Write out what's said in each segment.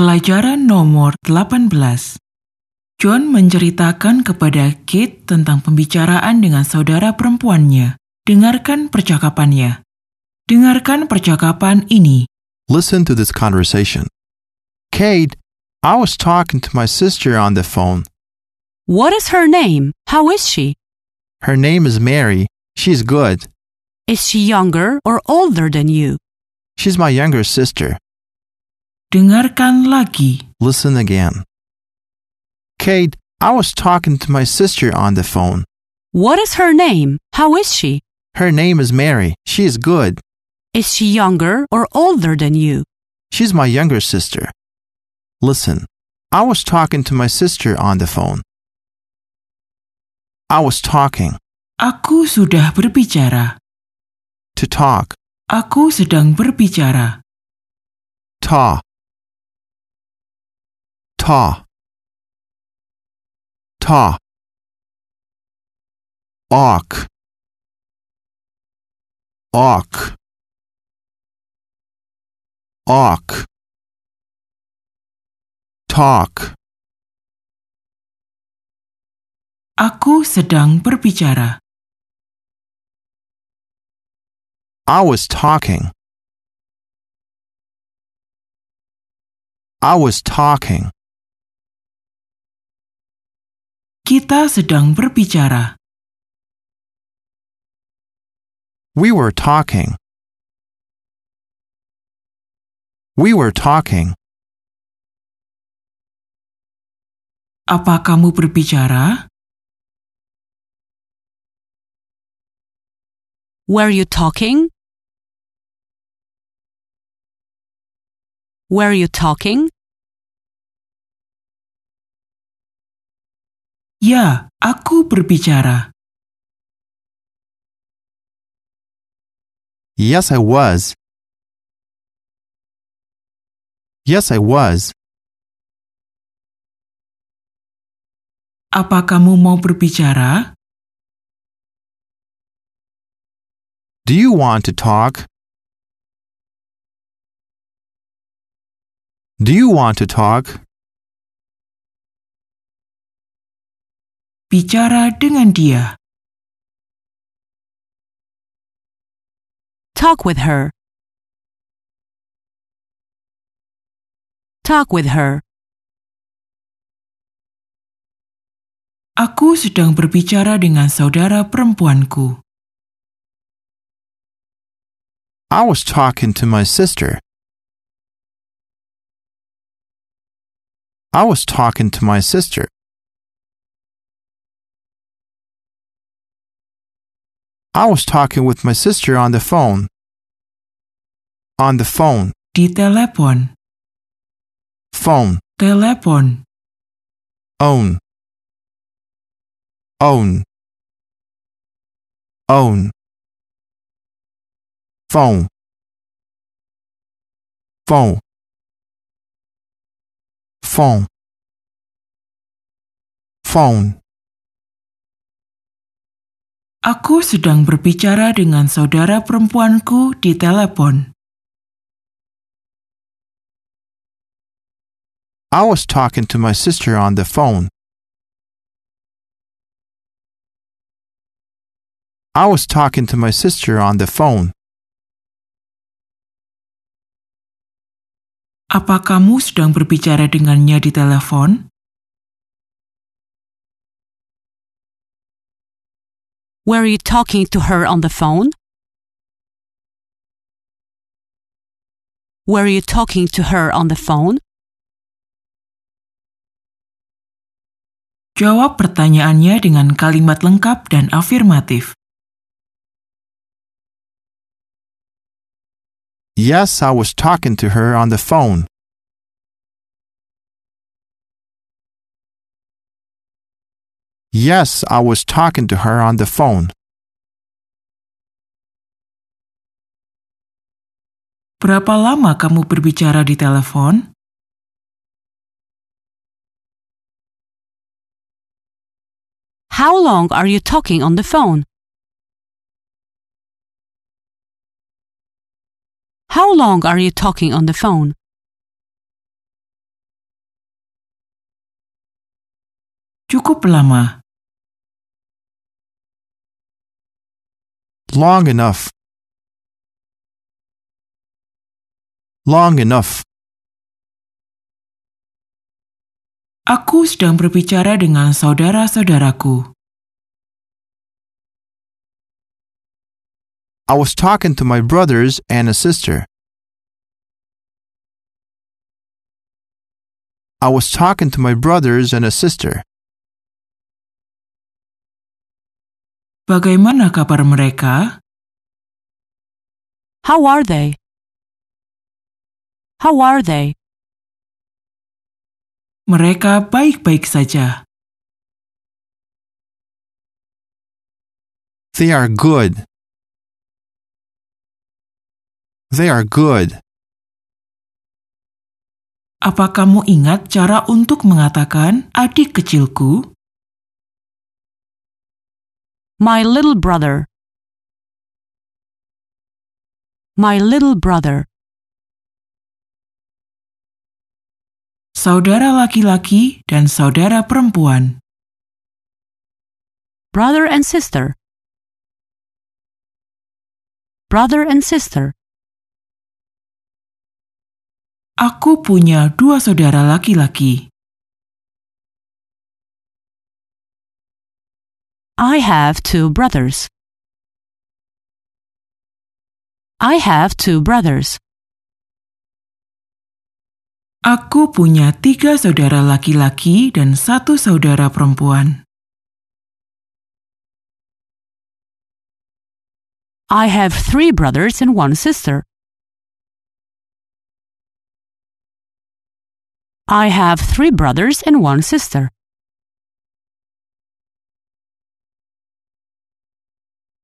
Pelajaran nomor 18. John menceritakan kepada Kate tentang pembicaraan dengan saudara perempuannya. Dengarkan percakapannya. Dengarkan percakapan ini. Listen to this conversation. Kate, I was talking to my sister on the phone. What is her name? How is she? Her name is Mary. She's good. Is she younger or older than you? She's my younger sister. Dengarkan lagi. Listen again. Kate, I was talking to my sister on the phone. What is her name? How is she? Her name is Mary. She is good. Is she younger or older than you? She's my younger sister. Listen, I was talking to my sister on the phone. I was talking. Aku sudah berbicara. To talk. Aku sedang berbicara. Ta. Ta. Ta. Awk. Awk. Awk. Talk. Aku sedang berbicara. I was talking. I was talking. Kita sedang berbicara. We were talking. We were talking. Apa kamu berbicara? Were you talking? Were you talking? Ya, aku berbicara. Yes, I was. Yes, I was. Apa kamu mau berbicara? Do you want to talk? Do you want to talk? Bicara dengan dia. Talk with her. Talk with her. Aku sedang berbicara dengan saudara perempuanku. I was talking to my sister. I was talking to my sister. I was talking with my sister on the phone. On the phone. Di telepon. Phone. Telepon. Own. Own. Own. Phone. Phone. Phone. Phone. Aku sedang berbicara dengan saudara perempuanku di telepon. I was talking to my sister on the phone. I was talking to my sister on the phone. Apa kamu sedang berbicara dengannya di telepon? Were you talking to her on the phone? Were you talking to her on the phone? Jawab pertanyaannya dengan kalimat lengkap dan afirmatif. Yes, I was talking to her on the phone. Yes, I was talking to her on the phone. Berapa lama kamu berbicara di telepon? How long are you talking on the phone? How long are you talking on the phone? Cukup lama. Long enough. Long enough. Aku sedang berbicara dengan saudara-saudaraku. I was talking to my brothers and a sister. I was talking to my brothers and a sister. Bagaimana kabar mereka? How are they? How are they? Mereka baik-baik saja. They are good. They are good. Apa kamu ingat cara untuk mengatakan adik kecilku? My little brother. My little brother. Saudara laki-laki dan saudara perempuan. Brother and sister. Brother and sister. Aku punya dua saudara laki-laki. I have two brothers. I have two brothers. Aku punya tiga saudara laki-laki dan satu saudara perempuan. I have three brothers and one sister. I have three brothers and one sister.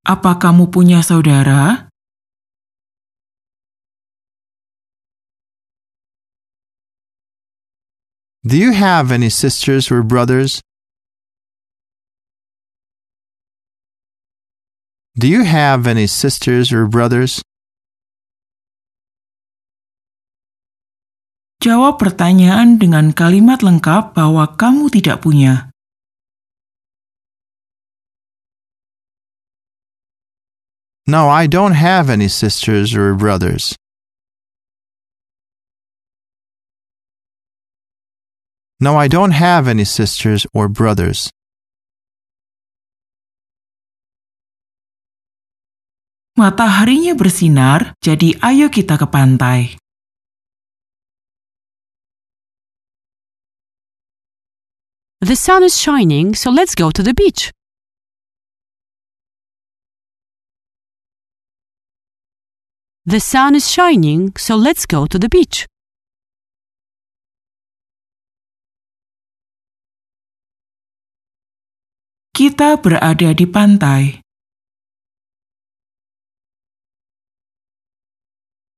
Apa kamu punya saudara? Do you have any sisters or brothers? Do you have any sisters or brothers? Jawab pertanyaan dengan kalimat lengkap bahwa kamu tidak punya. No, I don't have any sisters or brothers. No, I don't have any sisters or brothers. Mataharinya bersinar, jadi ayo kita ke pantai. The sun is shining, so let's go to the beach. The sun is shining, so let's go to the beach. Kita berada di pantai.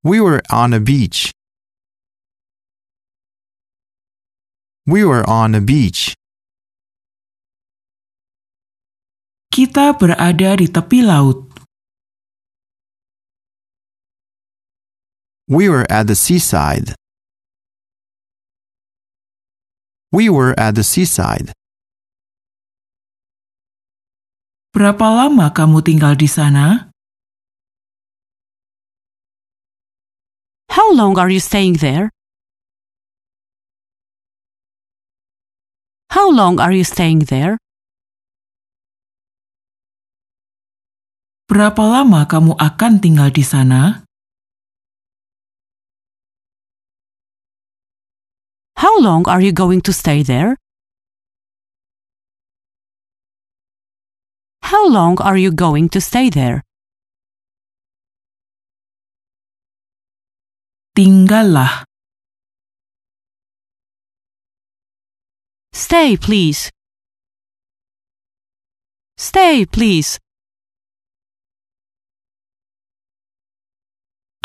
We were on a beach. We were on a beach. Kita berada di tepi laut. We were at the seaside. We were at the seaside. Berapa lama kamu tinggal di sana? How long are you staying there? How long are you staying there? Berapa lama kamu akan tinggal di sana? How long are you going to stay there? How long are you going to stay there? Tinggallah. Stay, please. Stay, please.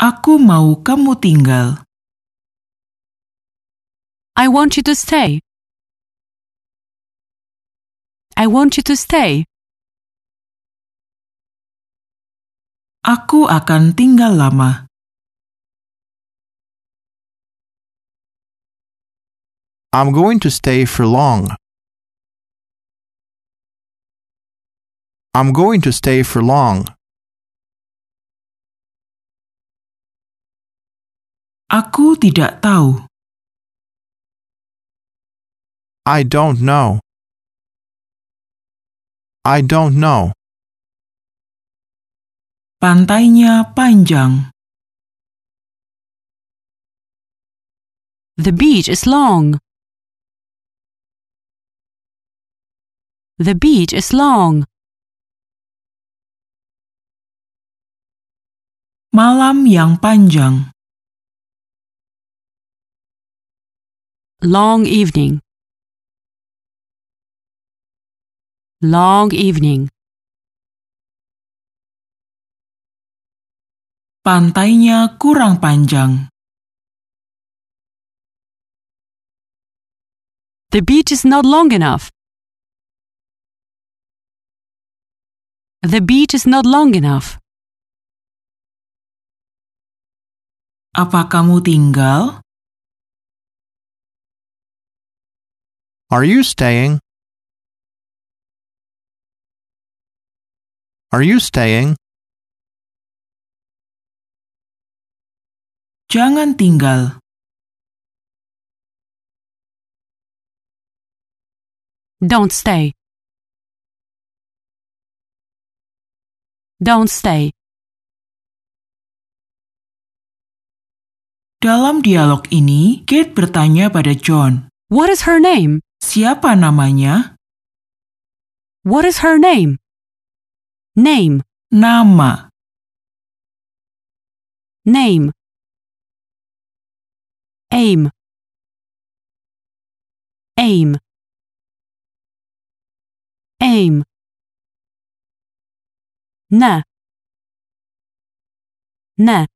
Aku mau kamu tinggal. I want you to stay. I want you to stay. Aku akan tinggal lama. I'm going to stay for long. I'm going to stay for long. Aku tidak tahu. I don't know. I don't know. Pantainya panjang. The beach is long. The beach is long. Malam yang panjang. Long evening. Long evening. Pantainya kurang panjang. The beach is not long enough. The beach is not long enough. Apa kamu tinggal? Are you staying? Are you staying? Jangan tinggal. Don't stay. Don't stay. Dalam dialog ini, Kate bertanya pada John, What is her name? siapa namanya? What is her name? Name. Nama. Name. Aim. Aim. Aim. Na. Na.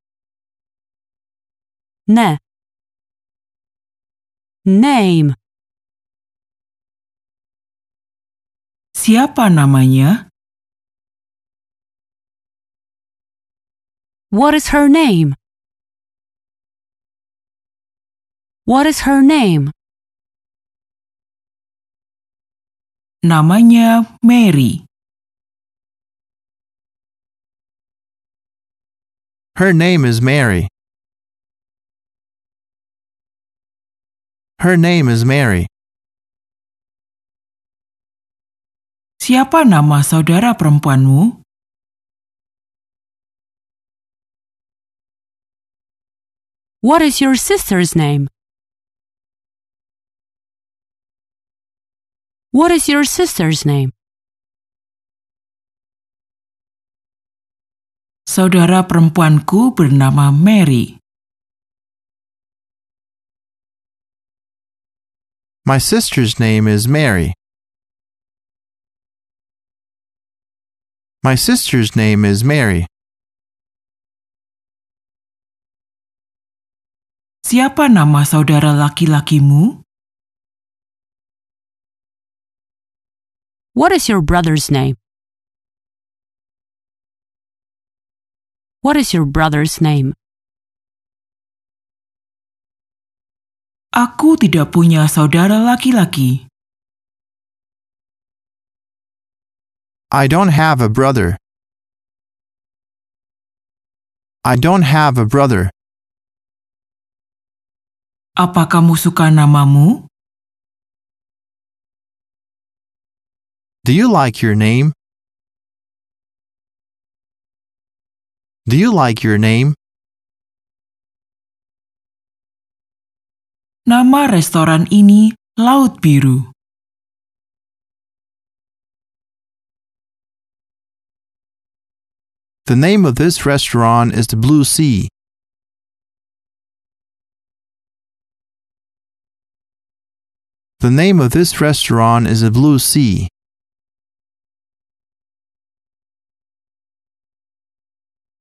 Na. Name. Siapa namanya? What is her name? What is her name? Namanya Mary. Her name is Mary. Her name is Mary. Siapa nama saudara perempuanmu? What is your sister's name? What is your sister's name? Saudara perempuanku bernama Mary. My sister's name is Mary. My sister's name is Mary. Siapa nama saudara laki-lakimu? What is your brother's name? What is your brother's name? Aku tidak punya saudara laki-laki. I don't have a brother. I don't have a brother. Apa kamu suka namamu? Do you like your name? Do you like your name? Nama restoran ini Laut Biru. The name of this restaurant is the Blue Sea. The name of this restaurant is a Blue Sea.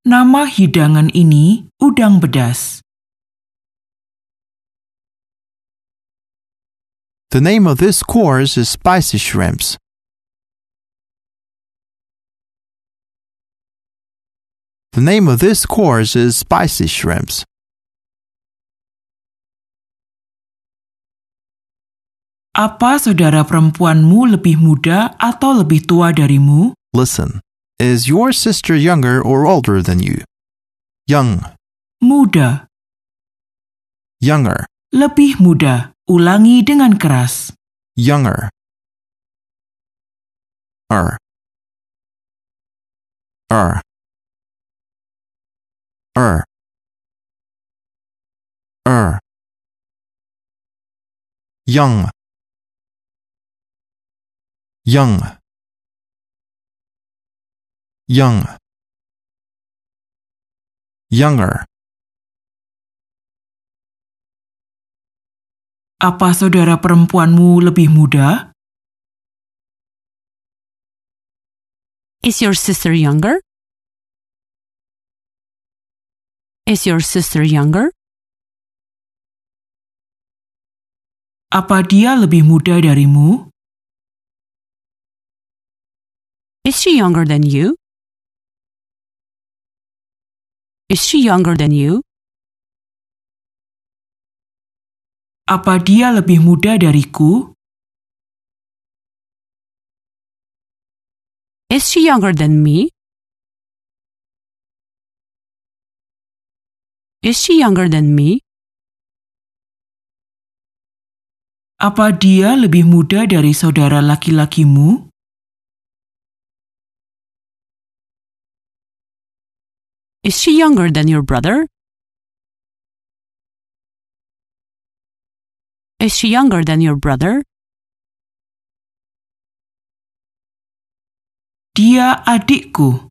Nama hidangan ini udang bedas. The name of this course is spicy shrimps. The name of this course is spicy shrimps. Apa saudara perempuanmu lebih muda atau lebih tua darimu? Listen. Is your sister younger or older than you? Young, Muda. younger, Lebih muda. Ulangi dengan keras. younger. Er. Er. Er. Er. Young. Young. Young. Younger. Apa saudara perempuanmu lebih muda? Is your sister younger? Is your sister younger? Apa dia lebih muda darimu? Is she younger than you? Is she younger than you? Apa dia lebih muda dariku? Is she younger than me? Is she younger than me? Apa dia lebih muda dari saudara laki-lakimu? Is she younger than your brother? Is she younger than your brother? Dia adikku.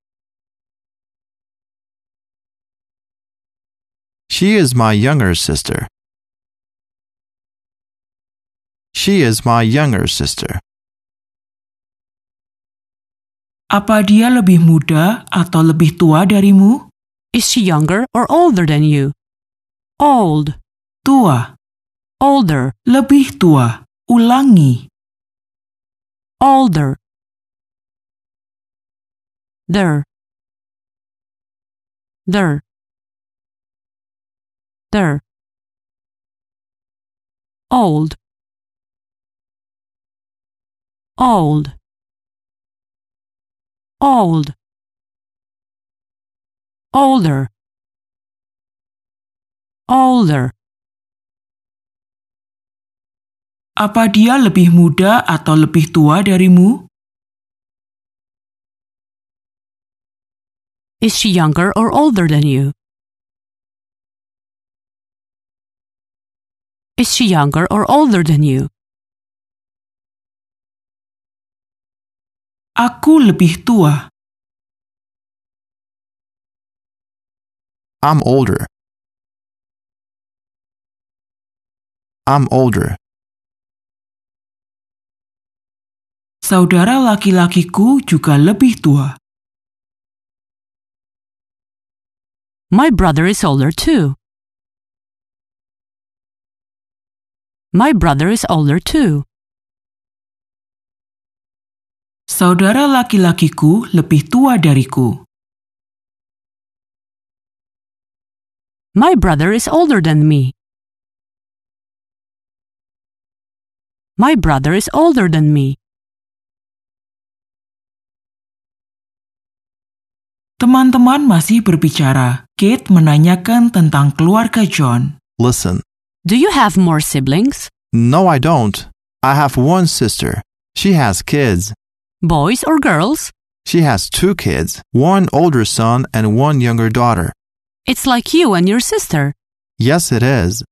She is my younger sister. She is my younger sister. Apa dia lebih muda atau lebih tua darimu? Is she younger or older than you? Old, Tua. older, Lebih tua. Ulangi. older. There, there, there. Old, old, old, older, older. Apa dia lebih muda atau lebih tua darimu? Is she younger or older than you? Is she younger or older than you? Aku lebih tua. I'm older. I'm older. Saudara laki-lakiku juga lebih tua. My brother is older too. My brother is older too. Saudara laki-lakiku lebih tua dariku. My brother is older than me. My brother is older than me. Teman-teman masih berbicara. Kate menanyakan tentang keluarga John. Listen. Do you have more siblings? No, I don't. I have one sister. She has kids. Boys or girls? She has two kids, one older son and one younger daughter. It's like you and your sister. Yes, it is.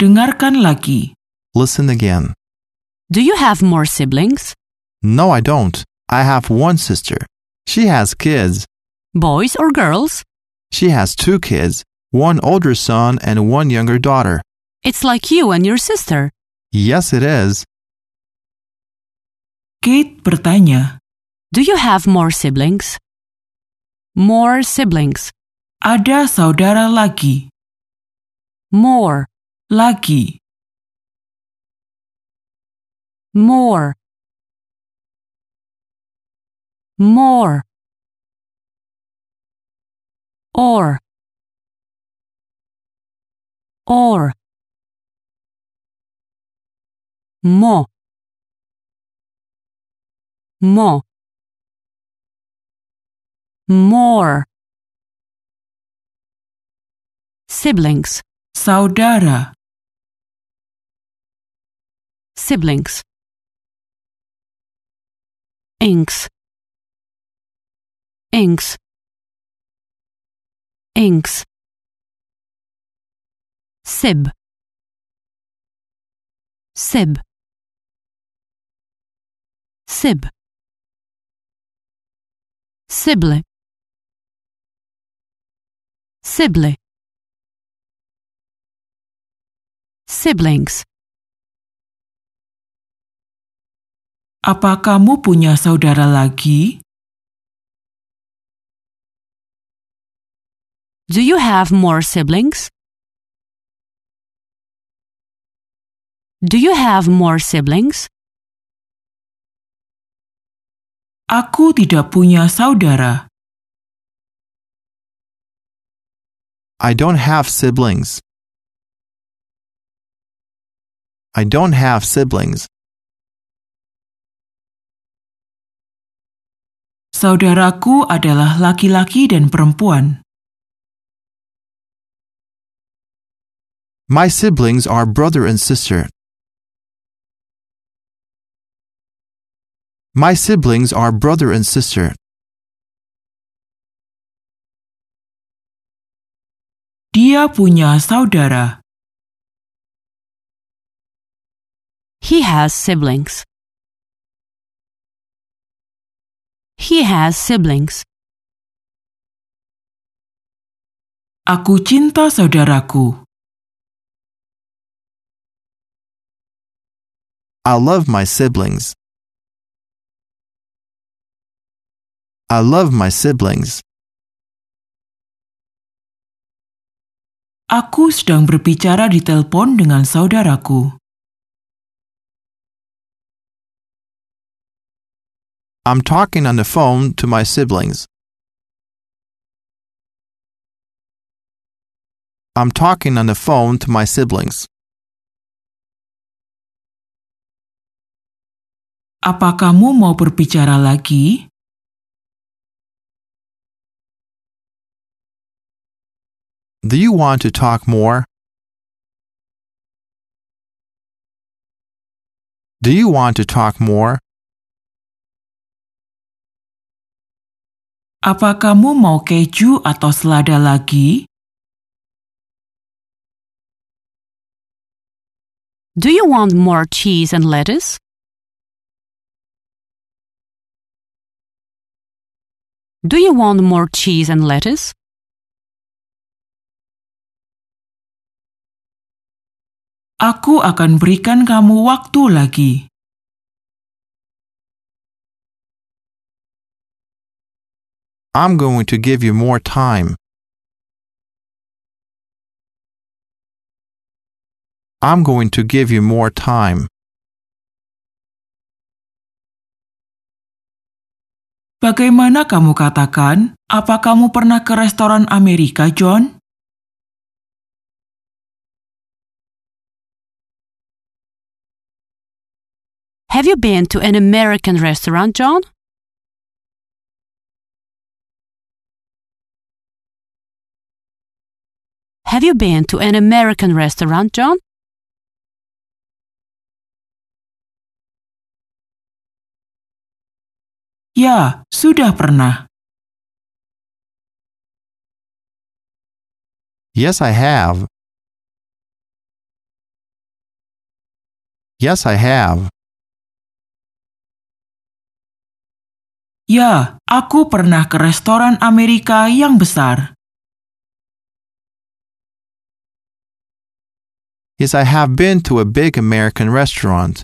Dengarkan lagi. Listen again. Do you have more siblings? No, I don't. I have one sister. She has kids. Boys or girls? She has two kids, one older son and one younger daughter. It's like you and your sister. Yes, it is. Kate bertanya, Do you have more siblings? More siblings. Ada saudara lagi, More. lagi, More. More. Or. Or. Mo. Mo. more. Siblings, saudara, siblings. Inks, inks, inks. Sib, sib, sib. Sibley, Sibley. Siblings. apa kamu punya saudara lagi? Do you have more siblings? Do you have more siblings? Aku tidak punya saudara. I don't have siblings. I don't have siblings. Saudaraku adalah laki-laki dan perempuan. My siblings are brother and sister. My siblings are brother and sister. Dia punya saudara. He has siblings. He has siblings. Aku cinta saudaraku. I love my siblings. I love my siblings. Aku sedang berbicara di telepon dengan saudaraku. I'm talking on the phone to my siblings. I'm talking on the phone to my siblings. Apa kamu mau berbicara lagi? Do you want to talk more? Do you want to talk more? Apa kamu mau keju atau selada lagi? Do you want more cheese and lettuce? Do you want more cheese and lettuce? Aku akan berikan kamu waktu lagi. I'm going to give you more time. I'm going to give you more time. Bagaimana kamu katakan? Apa kamu pernah ke restoran Amerika, John? Have you been to an American restaurant, John? Have you been to an American restaurant, John? Ya, sudah pernah. Yes, I have. Yes, I have. Ya, aku pernah ke restoran Amerika yang besar. Yes, I have been to a big American restaurant.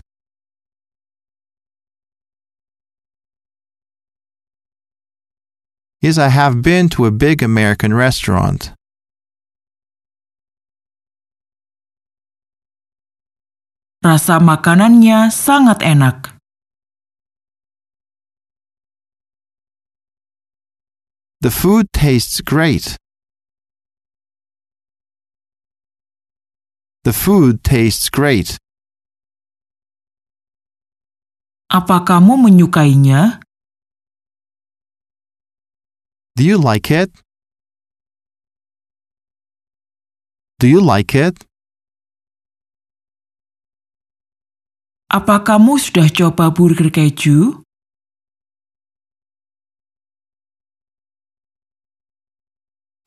Yes, I have been to a big American restaurant. Rasa makanannya sangat enak. The food tastes great. The food tastes great. Apa kamu menyukainya? Do you like it? Do you like it? Apa kamu sudah coba burger keju?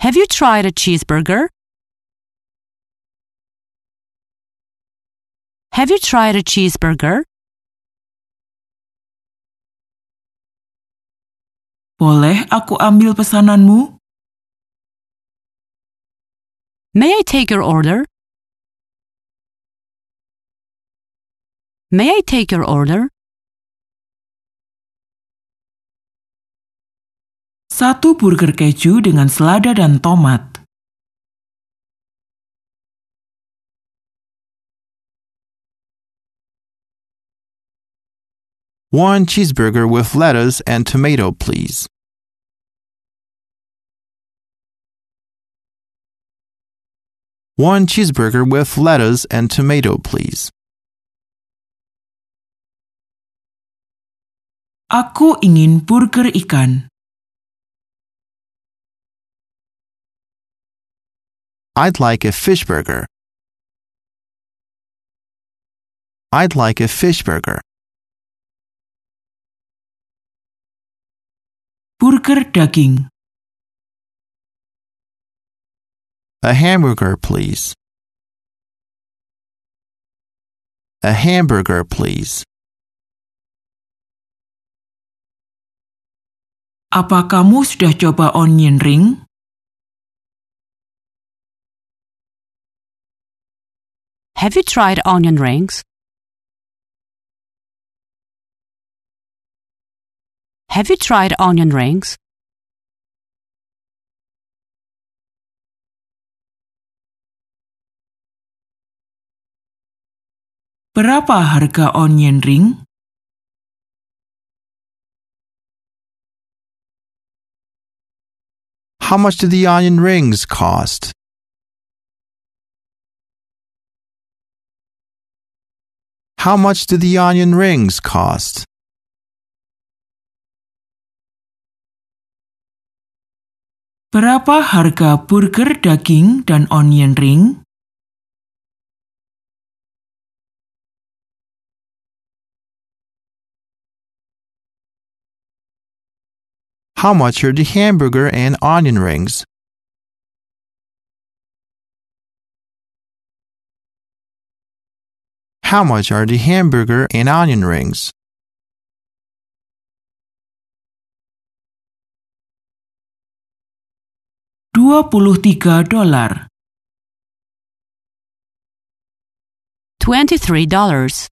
Have you tried a cheeseburger? Have you tried a cheeseburger? Boleh aku ambil pesananmu? May I take your order? May I take your order? Satu burger keju dengan selada dan tomat. One cheeseburger with lettuce and tomato, please. One cheeseburger with lettuce and tomato, please. Aku ingin burger ikan. I'd like a fish burger. I'd like a fish burger. Burger daging. A hamburger, please. A hamburger, please. Apa kamu sudah coba onion ring? Have you tried onion rings? Have you tried onion rings? Berapa harga onion ring? How much do the onion rings cost? How much do the onion rings cost? Berapa harga burger daging dan onion ring? How much are the hamburger and onion rings? How much are the hamburger and onion rings? Dua puluh tiga dolar. Twenty-three dollars.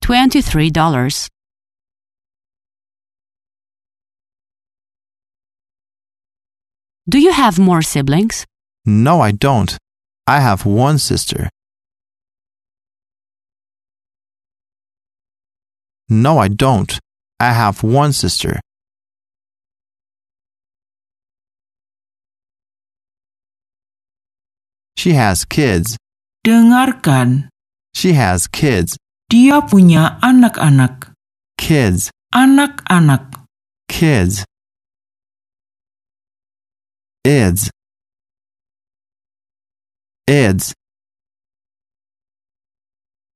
Twenty-three dollars. Do you have more siblings? No, I don't. I have one sister. No, I don't. I have one sister. She has kids. Dengarkan, She has kids. dia punya anak-anak. Kids. Anak-anak. Kids. Ids. Ids.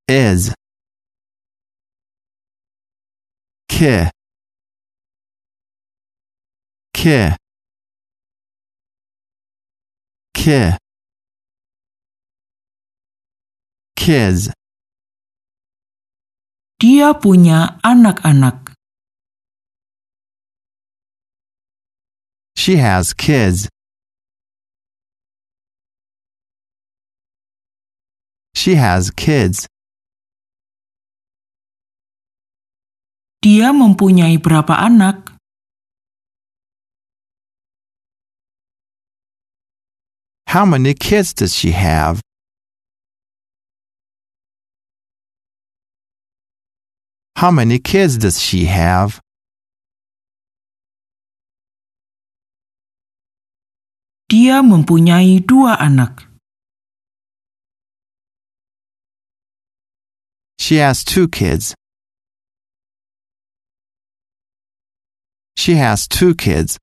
Is. Ki. Ki. Ki. Kids. Dia punya anak-anak. She has kids. She has kids. Dia mempunyai berapa anak? How many kids does she have? How many kids does she have? Dia mempunyai dua anak. She has two kids. She has two kids.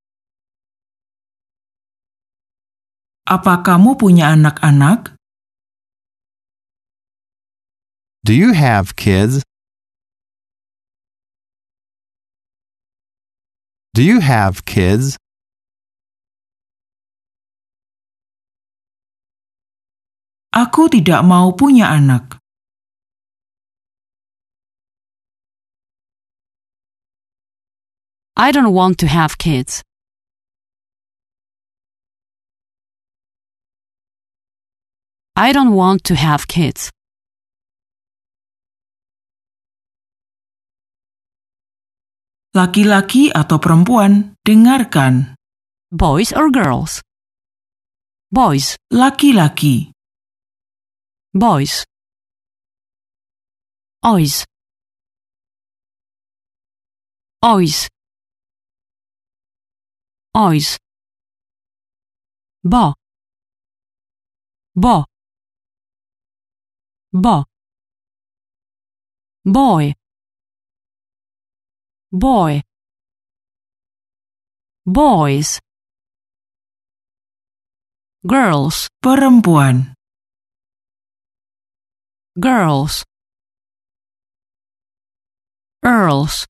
Apa kamu punya anak-anak? Do you have kids? Do you have kids? Aku tidak mau punya anak. I don't want to have kids. I don't want to have kids. Laki-laki atau perempuan, dengarkan. Boys or girls? Boys, Laki-laki, boys. Ois. Ois. Ois. Bo. Bo. Bo. Boy. Boy. Boys. Girls. perempuan. girls, earls,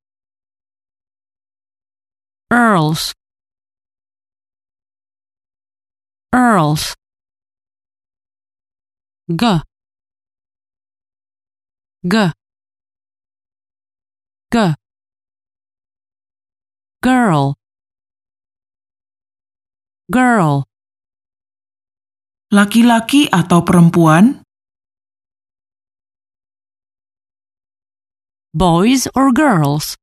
earls, earls, g, g, g, girl, girl, Laki-laki atau perempuan, boys or girls.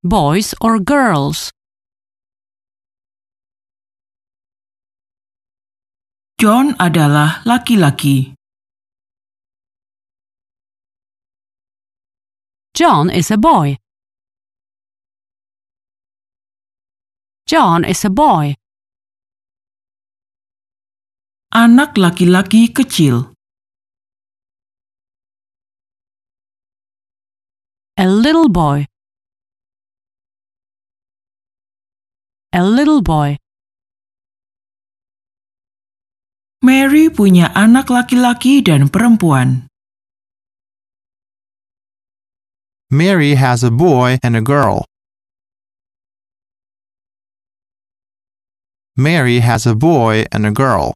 Boys or girls. John adalah laki-laki. John is a boy. John is a boy. Anak laki-laki kecil. A little boy. A little boy. Mary punya anak laki-laki dan perempuan. Mary has a boy and a girl. Mary has a boy and a girl.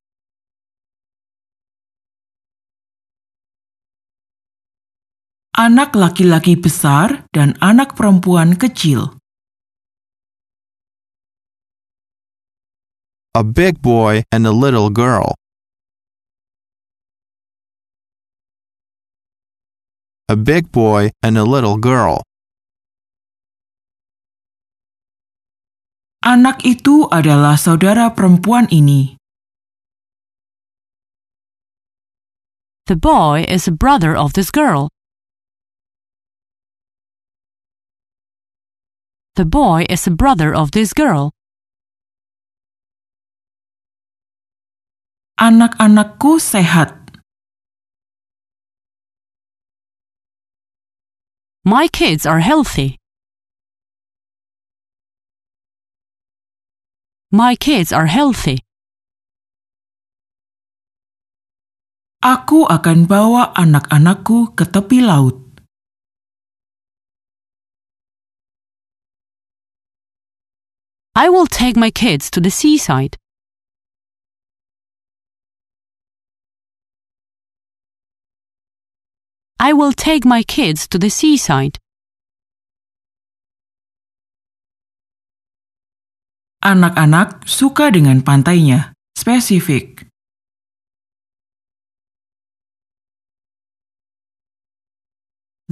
Anak laki-laki besar dan anak perempuan kecil. A big boy and a little girl. A big boy and a little girl. Anak itu adalah saudara perempuan ini. The boy is a brother of this girl. The boy is a brother of this girl. Anak-anakku sehat. My kids are healthy. My kids are healthy. Aku akan bawa anak-anakku ke tepi laut. I will take my kids to the seaside. I will take my kids to the seaside. Anak-anak suka dengan pantainya. Spesifik.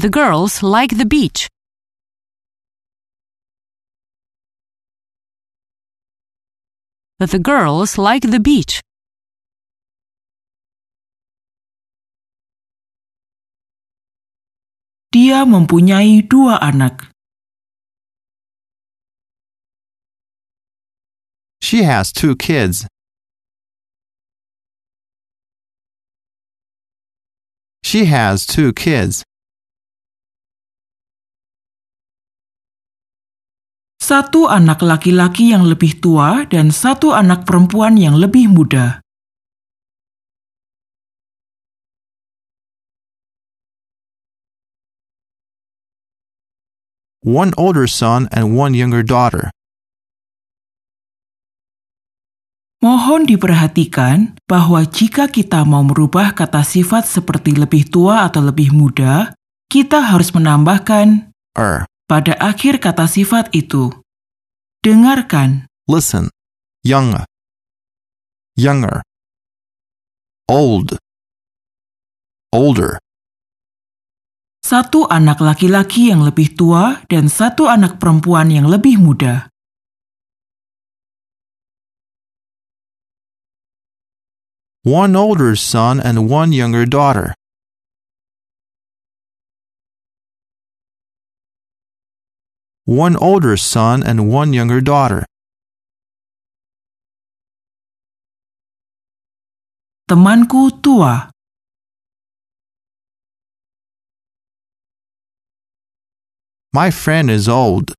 The girls like the beach. The girls like the beach. Dia mempunyai dua anak. She has two kids. She has two kids. Satu anak laki-laki yang lebih tua dan satu anak perempuan yang lebih muda. One older son and one younger daughter. Mohon diperhatikan bahwa jika kita mau merubah kata sifat seperti lebih tua atau lebih muda, kita harus menambahkan Er. pada akhir kata sifat itu. Dengarkan, Listen. Young. Younger. Old. Older. Satu anak laki-laki yang lebih tua dan satu anak perempuan yang lebih muda. One older son and one younger daughter. One older son and one younger daughter. Temanku tua, My friend is old.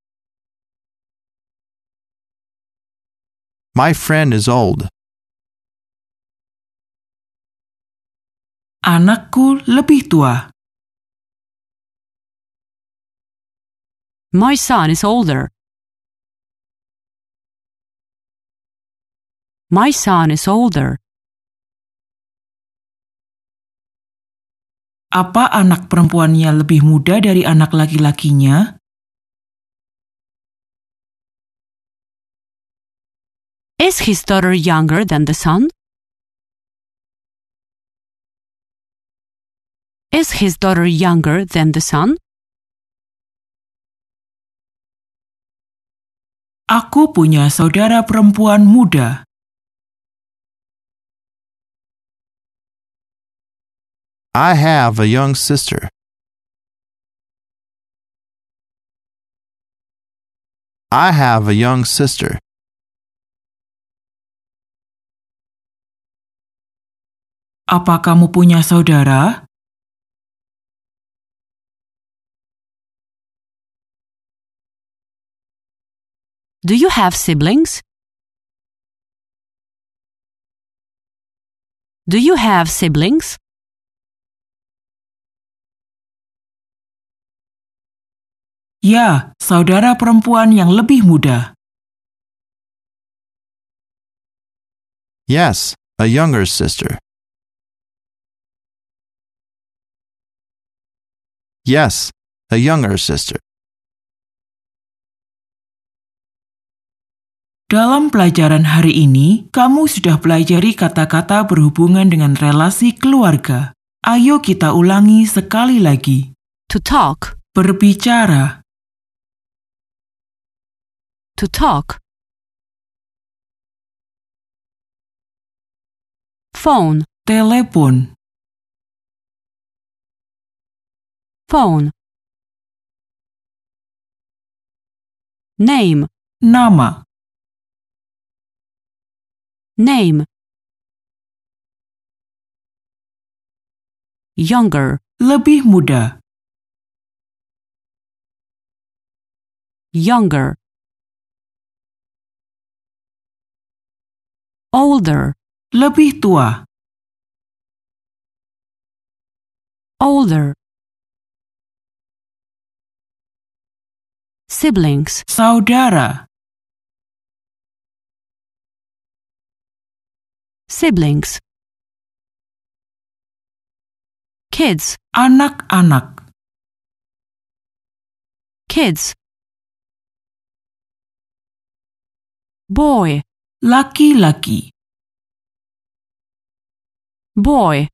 My friend is old. anakku lebih tua. My son is older. My son is older. Apa anak perempuannya lebih muda dari anak laki-lakinya? Is his daughter younger than the son? Is his daughter younger than the son? Aku punya saudara perempuan muda. I have a young sister. I have a young sister. Apa kamu punya saudara? Do you have siblings? Do you have siblings? Ya, saudara perempuan yang lebih muda. Yes, a younger sister. Yes, a younger sister. Dalam pelajaran hari ini, kamu sudah pelajari kata-kata berhubungan dengan relasi keluarga. Ayo kita ulangi sekali lagi. To talk. Berbicara, To talk. Phone. telepon, Phone. Name. nama, Name. Younger. lebih muda, Younger. Older. lebih tua, Older. Siblings. saudara, Siblings. Kids. anak-anak, Kids. Boy. Laki-laki, Boy.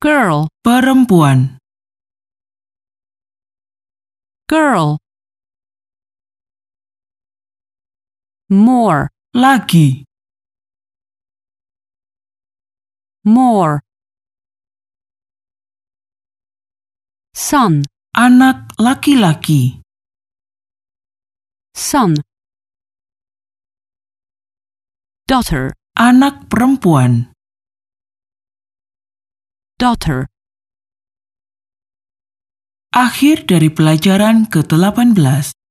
Girl. perempuan, Girl. More. lagi, More. Son. anak laki-laki, Son. Daughter. anak perempuan, Daughter. Akhir dari pelajaran ke-18.